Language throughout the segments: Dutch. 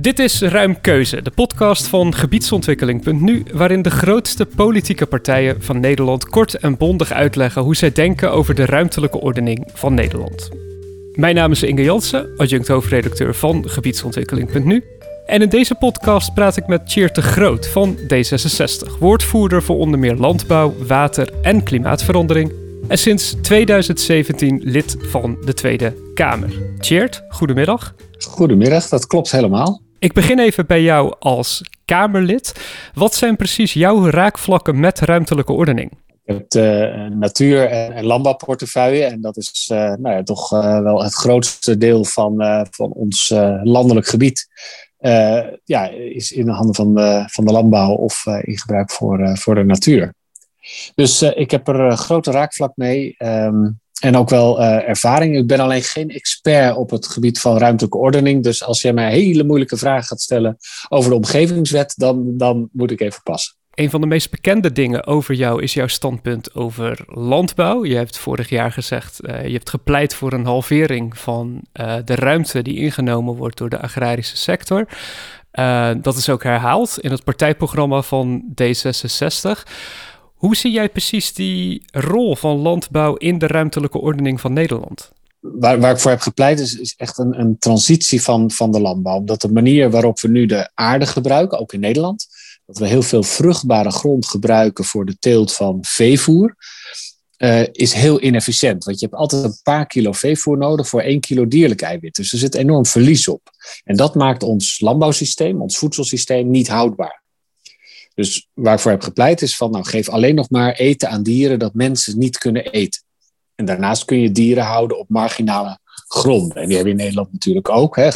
Dit is Ruim Keuze, de podcast van gebiedsontwikkeling.nu, waarin de grootste politieke partijen van Nederland kort en bondig uitleggen hoe zij denken over de ruimtelijke ordening van Nederland. Mijn naam is Inge Jansen, adjunct hoofdredacteur van gebiedsontwikkeling.nu. En in deze podcast praat ik met Tjeerd de Groot van D66, woordvoerder voor onder meer landbouw, water en klimaatverandering. En sinds 2017 lid van de Tweede Kamer. Tjeerd, goedemiddag. Goedemiddag, dat klopt helemaal. Ik begin even bij jou als Kamerlid. Wat zijn precies jouw raakvlakken met ruimtelijke ordening? Je hebt uh, natuur- en, landbouwportefeuille. En dat is uh, nou ja, toch uh, wel het grootste deel van, van ons landelijk gebied. ja, is in de handen van de, van de landbouw of in gebruik voor, voor de natuur. Dus ik heb er grote raakvlak mee. Um, en ook wel uh, ervaring. Ik ben alleen geen expert op het gebied van ruimtelijke ordening. Dus als jij mij hele moeilijke vragen gaat stellen over de omgevingswet, dan, dan moet ik even passen. Een van de meest bekende dingen over jou is jouw standpunt over landbouw. Je hebt vorig jaar gezegd, uh, je hebt gepleit voor een halvering van uh, de ruimte die ingenomen wordt door de agrarische sector. Dat is ook herhaald in het partijprogramma van D66. Hoe zie jij precies die rol van landbouw in de ruimtelijke ordening van Nederland? Waar, waar ik voor heb gepleit is, echt een, een transitie van, van de landbouw. Omdat de manier waarop we nu de aarde gebruiken, ook in Nederland, dat we heel veel vruchtbare grond gebruiken voor de teelt van veevoer, uh, is heel inefficiënt. Want je hebt altijd een paar kilo veevoer nodig voor één kilo dierlijk eiwit. Dus er zit enorm verlies op. En dat maakt ons landbouwsysteem, ons voedselsysteem, niet houdbaar. Dus waar ik voor heb gepleit is van, nou, geef alleen nog maar eten aan dieren dat mensen niet kunnen eten. En daarnaast kun je dieren houden op marginale gronden. En die hebben in Nederland natuurlijk ook. Hè?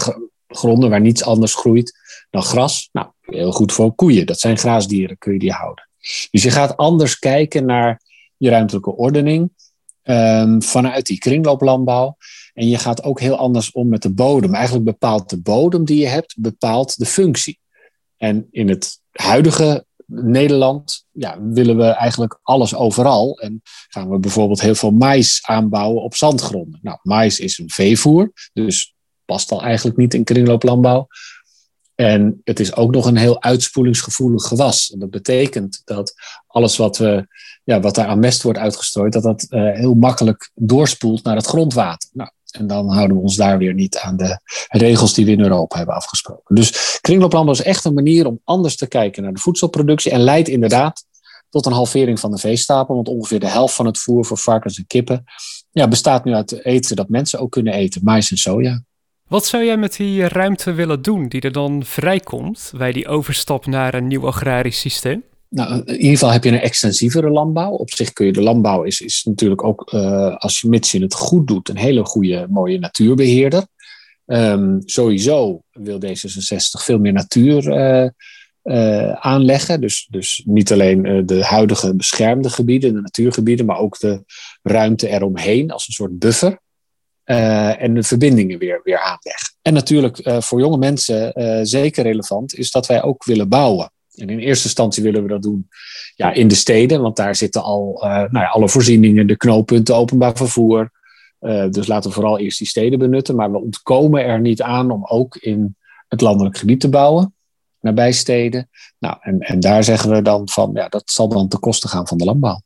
Gronden waar niets anders groeit dan gras. Nou, heel goed voor koeien. Dat zijn graasdieren, kun je die houden. Dus je gaat anders kijken naar je ruimtelijke ordening um, vanuit die kringlooplandbouw. En je gaat ook heel anders om met de bodem. Eigenlijk bepaalt de bodem die je hebt, bepaalt de functie. En in het huidige Nederland ja, willen we eigenlijk alles overal. En gaan we bijvoorbeeld heel veel mais aanbouwen op zandgronden. Nou, mais is een veevoer, dus past al eigenlijk niet in kringlooplandbouw. En het is ook nog een heel uitspoelingsgevoelig gewas. En dat betekent dat alles wat, we, ja, wat daar aan mest wordt uitgestrooid, dat dat uh, heel makkelijk doorspoelt naar het grondwater. Nou, en dan houden we ons daar weer niet aan de regels die we in Europa hebben afgesproken. Dus kringlooplandbouw is echt een manier om anders te kijken naar de voedselproductie. En leidt inderdaad tot een halvering van de veestapel. Want ongeveer de helft van het voer voor varkens en kippen ja, bestaat nu uit eten dat mensen ook kunnen eten. Mais en soja. Wat zou jij met die ruimte willen doen die er dan vrijkomt bij die overstap naar een nieuw agrarisch systeem? Nou, in ieder geval heb je een extensievere landbouw. Op zich kun je de landbouw is, is natuurlijk ook, uh, als je mits je het goed doet, een hele goede, mooie natuurbeheerder. Um, sowieso wil D66 veel meer natuur uh, uh, aanleggen. Dus, dus niet alleen de huidige beschermde gebieden, de natuurgebieden, maar ook de ruimte eromheen als een soort buffer. en de verbindingen weer, weer aanleggen. En natuurlijk voor jonge mensen zeker relevant is dat wij ook willen bouwen. En in eerste instantie willen we dat doen ja, in de steden, want daar zitten al uh, nou ja, alle voorzieningen, de knooppunten, openbaar vervoer. Uh, dus laten we vooral eerst die steden benutten. Maar we ontkomen er niet aan om ook in het landelijk gebied te bouwen, nabij steden. Nou, en, en daar zeggen we dan van, ja, dat zal dan ten koste gaan van de landbouw.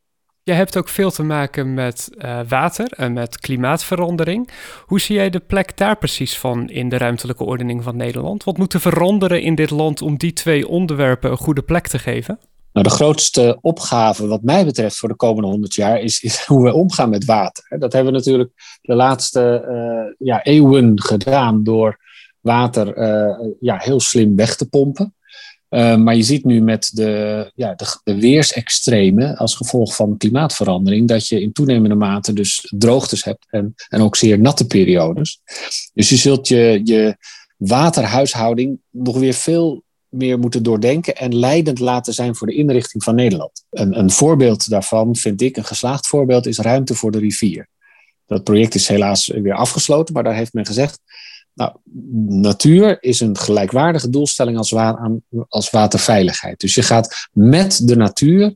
Je hebt ook veel te maken met uh, water en met klimaatverandering. Hoe zie jij de plek daar precies van in de ruimtelijke ordening van Nederland? Wat moet er veranderen in dit land om die twee onderwerpen een goede plek te geven? Nou, de grootste opgave, wat mij betreft, voor de komende 100 jaar, is, is hoe we omgaan met water. Dat hebben we natuurlijk de laatste uh, ja, eeuwen gedaan door water uh, ja, heel slim weg te pompen. Uh, maar je ziet nu met de, ja, de, de weersextremen als gevolg van klimaatverandering dat je in toenemende mate dus droogtes hebt en, en ook zeer natte periodes. Dus je zult je, je waterhuishouding nog weer veel meer moeten doordenken en leidend laten zijn voor de inrichting van Nederland. Een, een voorbeeld daarvan vind ik, een geslaagd voorbeeld, is ruimte voor de rivier. Dat project is helaas weer afgesloten, maar daar heeft men gezegd, nou, natuur is een gelijkwaardige doelstelling als, wa als waterveiligheid. Dus je gaat met de natuur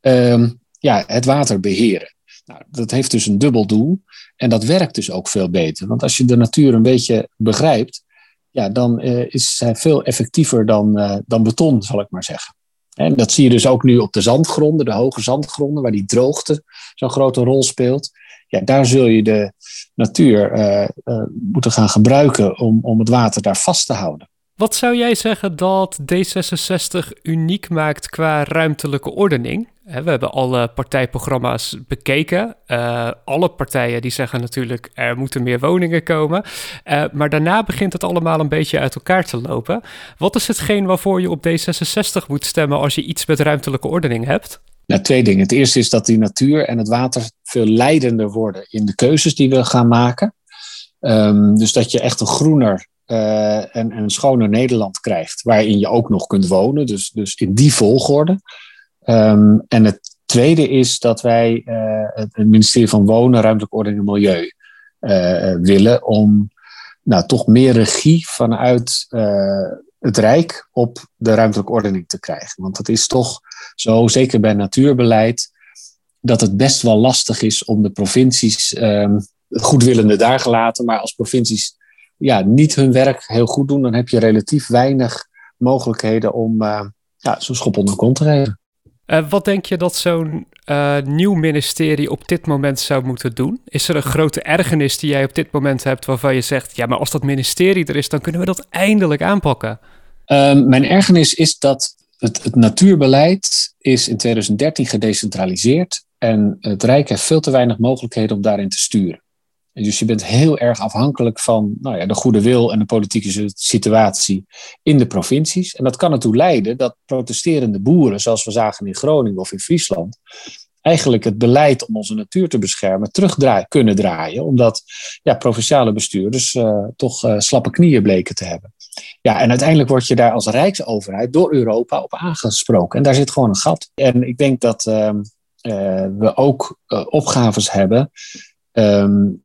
um, ja, het water beheren. Nou, dat heeft dus een dubbel doel en dat werkt dus ook veel beter. Want als je de natuur een beetje begrijpt, ja, dan is zij veel effectiever dan, dan beton, zal ik maar zeggen. En dat zie je dus ook nu op de zandgronden, de hoge zandgronden, waar die droogte zo'n grote rol speelt. Ja, daar zul je de natuur uh, uh, moeten gaan gebruiken om, om het water daar vast te houden. Wat zou jij zeggen dat D66 uniek maakt qua ruimtelijke ordening? We hebben alle partijprogramma's bekeken. Uh, alle partijen die zeggen natuurlijk er moeten meer woningen komen. Maar daarna begint het allemaal een beetje uit elkaar te lopen. Wat is hetgeen waarvoor je op D66 moet stemmen als je iets met ruimtelijke ordening hebt? Nou, twee dingen. Het eerste is dat die natuur en het water veel leidender worden in de keuzes die we gaan maken. Um, dus dat je echt een groener uh, en, en een schoner Nederland krijgt, waarin je ook nog kunt wonen. Dus, dus in die volgorde. Um, en het tweede is dat wij uh, het ministerie van Wonen, Ruimtelijke Ordening en Milieu uh, willen om nou, toch meer regie vanuit het Rijk op de ruimtelijke ordening te krijgen. Want dat is toch zo, zeker bij natuurbeleid, dat het best wel lastig is om de provincies, um, goedwillende daar gelaten, maar als provincies ja, niet hun werk heel goed doen, dan heb je relatief weinig mogelijkheden om uh, ja, zo'n schop onder kont te geven. Uh, wat denk je dat zo'n uh, nieuw ministerie op dit moment zou moeten doen? Is er een grote ergernis die jij op dit moment hebt waarvan je zegt: ja, maar als dat ministerie er is, dan kunnen we dat eindelijk aanpakken? Uh, mijn ergernis is dat het, het, natuurbeleid is in 2013 gedecentraliseerd en het Rijk heeft veel te weinig mogelijkheden om daarin te sturen. Dus je bent heel erg afhankelijk van nou ja, de goede wil en de politieke situatie in de provincies. En dat kan ertoe leiden dat protesterende boeren, zoals we zagen in Groningen of in Friesland, eigenlijk het beleid om onze natuur te beschermen terug kunnen draaien, omdat ja, provinciale bestuurders uh, toch uh, slappe knieën bleken te hebben. Ja, en uiteindelijk word je daar als Rijksoverheid door Europa op aangesproken. En daar zit gewoon een gat. En ik denk dat uh, we ook opgaves hebben Um,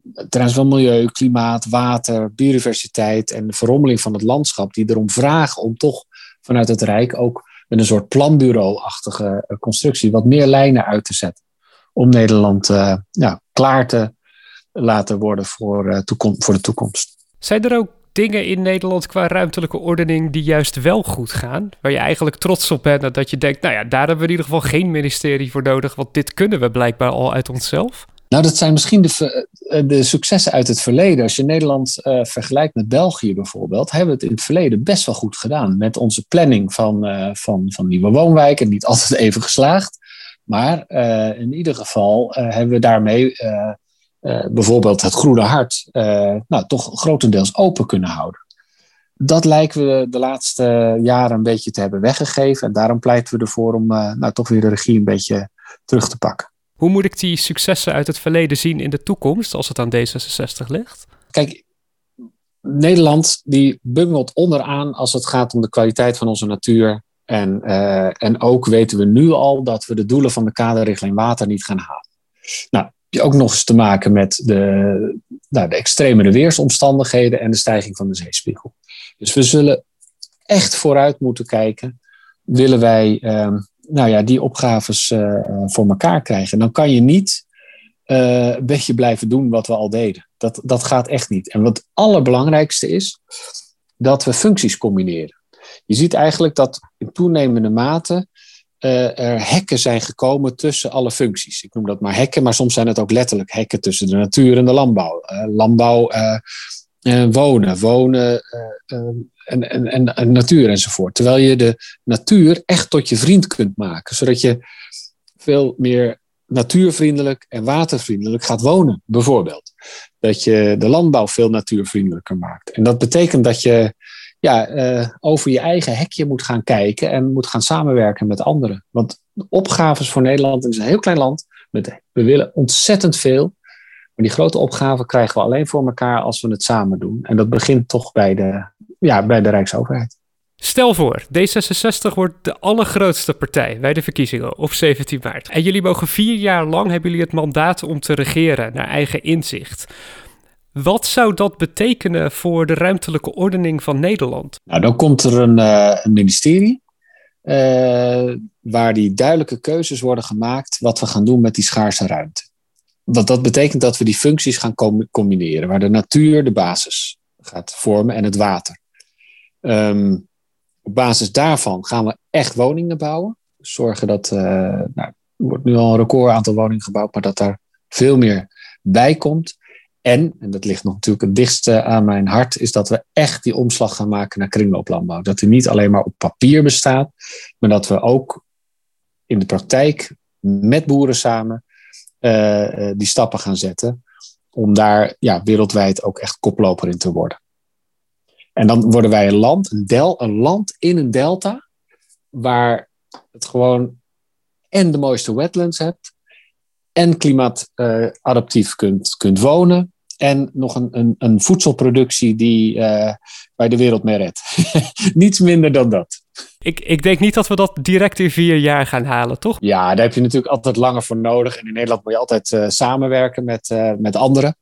milieu, klimaat, water, biodiversiteit en de verrommeling van het landschap, die erom vragen om toch vanuit het Rijk ook met een soort planbureau-achtige eh, constructie wat meer lijnen uit te zetten. Om Nederland uh, ja, klaar te laten worden voor, uh, voor de toekomst. Zijn er ook dingen in Nederland qua ruimtelijke ordening die juist wel goed gaan? Waar je eigenlijk trots op bent dat je denkt, nou ja, daar hebben we in ieder geval geen ministerie voor nodig, want dit kunnen we blijkbaar al uit onszelf? Nou, dat zijn misschien de, eh, de successen uit het verleden. Als je Nederland uh, vergelijkt met België bijvoorbeeld, hebben we het in het verleden best wel goed gedaan. Met onze planning van, uh, van, van nieuwe woonwijken. Niet altijd even geslaagd. Maar in ieder geval hebben we daarmee bijvoorbeeld het Groene Hart nou, toch grotendeels open kunnen houden. Dat lijken we de laatste jaren een beetje te hebben weggegeven. En daarom pleiten we ervoor om nou, toch weer de regie een beetje terug te pakken. Hoe moet ik die successen uit het verleden zien in de toekomst als het aan D66 ligt? Kijk, Nederland die bungelt onderaan als het gaat om de kwaliteit van onze natuur. En, uh, en ook weten we nu al dat we de doelen van de kaderrichtlijn water niet gaan halen. Nou, je ook nog eens te maken met de, nou, de extremere weersomstandigheden en de stijging van de zeespiegel. Dus we zullen echt vooruit moeten kijken. Willen wij uh, nou ja, die opgaves uh, voor elkaar krijgen. Dan kan je niet uh, een beetje blijven doen wat we al deden. Dat, dat gaat echt niet. En wat het allerbelangrijkste is, dat we functies combineren. Je ziet eigenlijk dat in toenemende mate uh, er hekken zijn gekomen tussen alle functies. Ik noem dat maar hekken, maar soms zijn het ook letterlijk hekken tussen de natuur en de landbouw. landbouw wonen, wonen en, en, en, en natuur enzovoort. Terwijl je de natuur echt tot je vriend kunt maken, zodat je veel meer natuurvriendelijk en watervriendelijk gaat wonen, bijvoorbeeld. Dat je de landbouw veel natuurvriendelijker maakt. En dat betekent dat je ja, uh, over je eigen hekje moet gaan kijken en moet gaan samenwerken met anderen. Want de opgaves voor Nederland, is een heel klein land, met, we willen ontzettend veel. Maar die grote opgaven krijgen we alleen voor elkaar als we het samen doen. En dat begint toch bij de, ja, bij de Rijksoverheid. Stel voor, D66 wordt de allergrootste partij bij de verkiezingen op 17 maart. En jullie mogen vier jaar lang hebben jullie het mandaat om te regeren naar eigen inzicht. Wat zou dat betekenen voor de ruimtelijke ordening van Nederland? Nou, dan komt er een, uh, een ministerie uh, waar die duidelijke keuzes worden gemaakt wat we gaan doen met die schaarse ruimte. Want dat betekent dat we die functies gaan combineren, waar de natuur de basis gaat vormen en het water. Ehm, op basis daarvan gaan we echt woningen bouwen. Zorgen dat, uh, nou, er wordt nu al een record aantal woningen gebouwd, maar dat daar veel meer bij komt. En, en dat ligt nog natuurlijk het dichtste aan mijn hart, is dat we echt die omslag gaan maken naar kringlooplandbouw. Dat die niet alleen maar op papier bestaat, maar dat we ook in de praktijk met boeren samen uh, die stappen gaan zetten. Om daar ja, wereldwijd ook echt koploper in te worden. En dan worden wij een land, een, del, een land in een delta, waar het gewoon en de mooiste wetlands hebt, en klimaatadaptief kunt, kunt wonen, en nog een, een, een voedselproductie die uh, bij de wereld mee redt. Niets minder dan dat. Ik, ik denk niet dat we dat direct in vier jaar gaan halen, toch? Ja, daar heb je natuurlijk altijd langer voor nodig. En in Nederland moet je altijd uh, samenwerken met, uh, met anderen,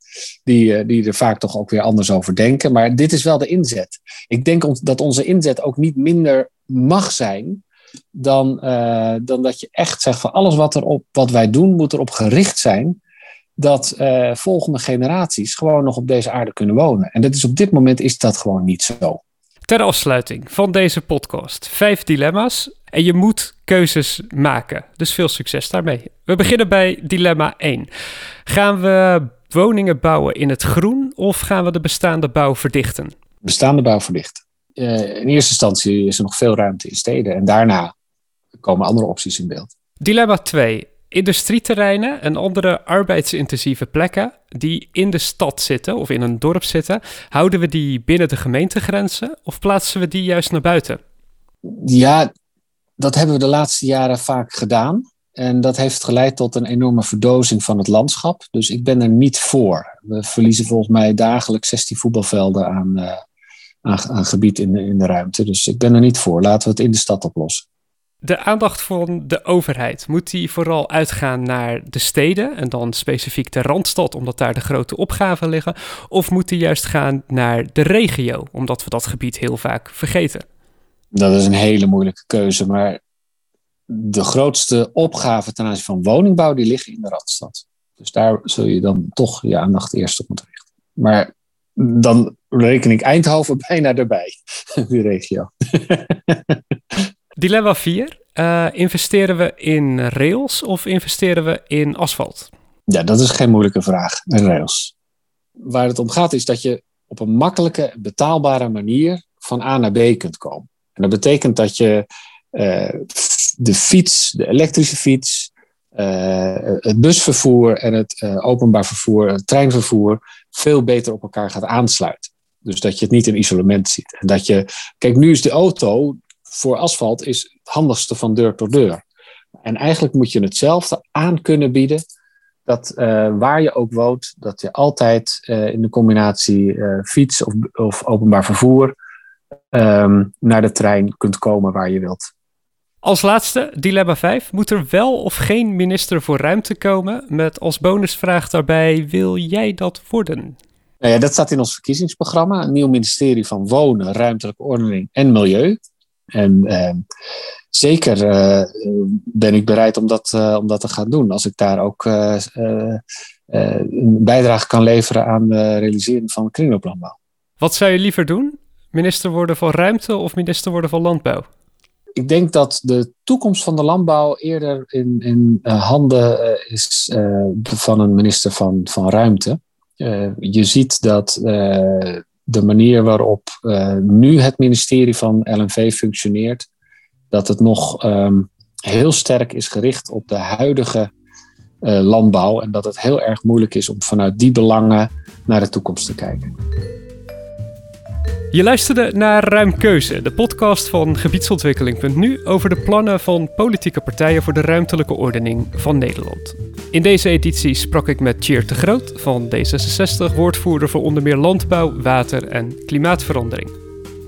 die, die er vaak toch ook weer anders over denken. Maar dit is wel de inzet. Ik denk dat onze inzet ook niet minder mag zijn dan, dan dat je echt zegt van alles wat, er op, wat wij doen, moet erop gericht zijn dat volgende generaties gewoon nog op deze aarde kunnen wonen. En dat is op dit moment is dat gewoon niet zo. Ter afsluiting van deze podcast. Vijf dilemma's en je moet keuzes maken. Dus veel succes daarmee. We beginnen bij dilemma 1. Gaan we woningen bouwen in het groen of gaan we de bestaande bouw verdichten? Bestaande bouw verdichten. Uh, in eerste instantie is er nog veel ruimte in steden en daarna komen andere opties in beeld. Dilemma 2 industrieterreinen en andere arbeidsintensieve plekken die in de stad zitten of in een dorp zitten, houden we die binnen de gemeentegrenzen of plaatsen we die juist naar buiten? Ja, dat hebben we de laatste jaren vaak gedaan. En dat heeft geleid tot een enorme verdozing van het landschap. Dus ik ben er niet voor. We verliezen volgens mij dagelijks 16 voetbalvelden aan, uh, aan, aan gebied in de, in de ruimte. Dus ik ben er niet voor. Laten we het in de stad oplossen de aandacht van de overheid, moet die vooral uitgaan naar de steden en dan specifiek de Randstad, omdat daar de grote opgaven liggen? Of moet die juist gaan naar de regio, omdat we dat gebied heel vaak vergeten? Dat is een hele moeilijke keuze, maar de grootste opgaven ten aanzien van woningbouw, die liggen in de Randstad. Dus daar zul je dan toch je aandacht eerst op moeten richten. Maar dan reken ik Eindhoven bijna erbij, die regio. Dilemma 4. Uh, eh, investeren we in rails of investeren we in asfalt? Ja, dat is geen moeilijke vraag. Rails. Waar het om gaat is dat je op een makkelijke, betaalbare manier van A naar B kunt komen. En dat betekent dat je uh, de fiets, de elektrische fiets, uh, het busvervoer en het openbaar vervoer, het treinvervoer, veel beter op elkaar gaat aansluiten. Dus dat je het niet in isolement ziet. En dat je, kijk, nu is de auto voor asfalt is het handigste van deur tot deur. En eigenlijk moet je hetzelfde aan kunnen bieden. Dat uh, waar je ook woont, dat je altijd uh, in de combinatie uh, fiets of, of, openbaar vervoer um, naar de trein kunt komen waar je wilt. Als laatste, dilemma 5. Moet er wel of geen minister voor ruimte komen? Met als bonusvraag daarbij: wil jij dat worden? Nou ja, dat staat in ons verkiezingsprogramma. Een nieuw ministerie van Wonen, Ruimtelijke Ordening en Milieu. En uh, zeker uh, ben ik bereid om dat, uh, om dat te gaan doen. Als ik daar ook eh, een bijdrage kan leveren aan de realisering van kringlooplandbouw. Wat zou je liever doen? Minister worden van Ruimte of minister worden van Landbouw? Ik denk dat de toekomst van de landbouw eerder in, in handen is van een minister van, van Ruimte. je ziet dat de manier waarop uh, nu het ministerie van LNV functioneert, dat het nog um, heel sterk is gericht op de huidige uh, landbouw en dat het heel erg moeilijk is om vanuit die belangen naar de toekomst te kijken. Je luisterde naar Ruim Keuze, de podcast van gebiedsontwikkeling.nu over de plannen van politieke partijen voor de ruimtelijke ordening van Nederland. In deze editie sprak ik met Tjeerd de Groot van D66, woordvoerder voor onder meer landbouw, water en klimaatverandering.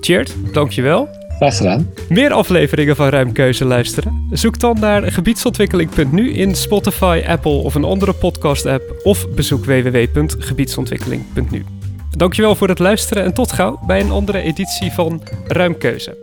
Tjeerd, dankjewel. Graag gedaan. Meer afleveringen van Ruimkeuze luisteren? Zoek dan naar gebiedsontwikkeling.nu in Spotify, Apple of een andere podcast-app of bezoek www.gebiedsontwikkeling.nu. Dankjewel voor het luisteren en tot gauw bij een andere editie van Ruimkeuze.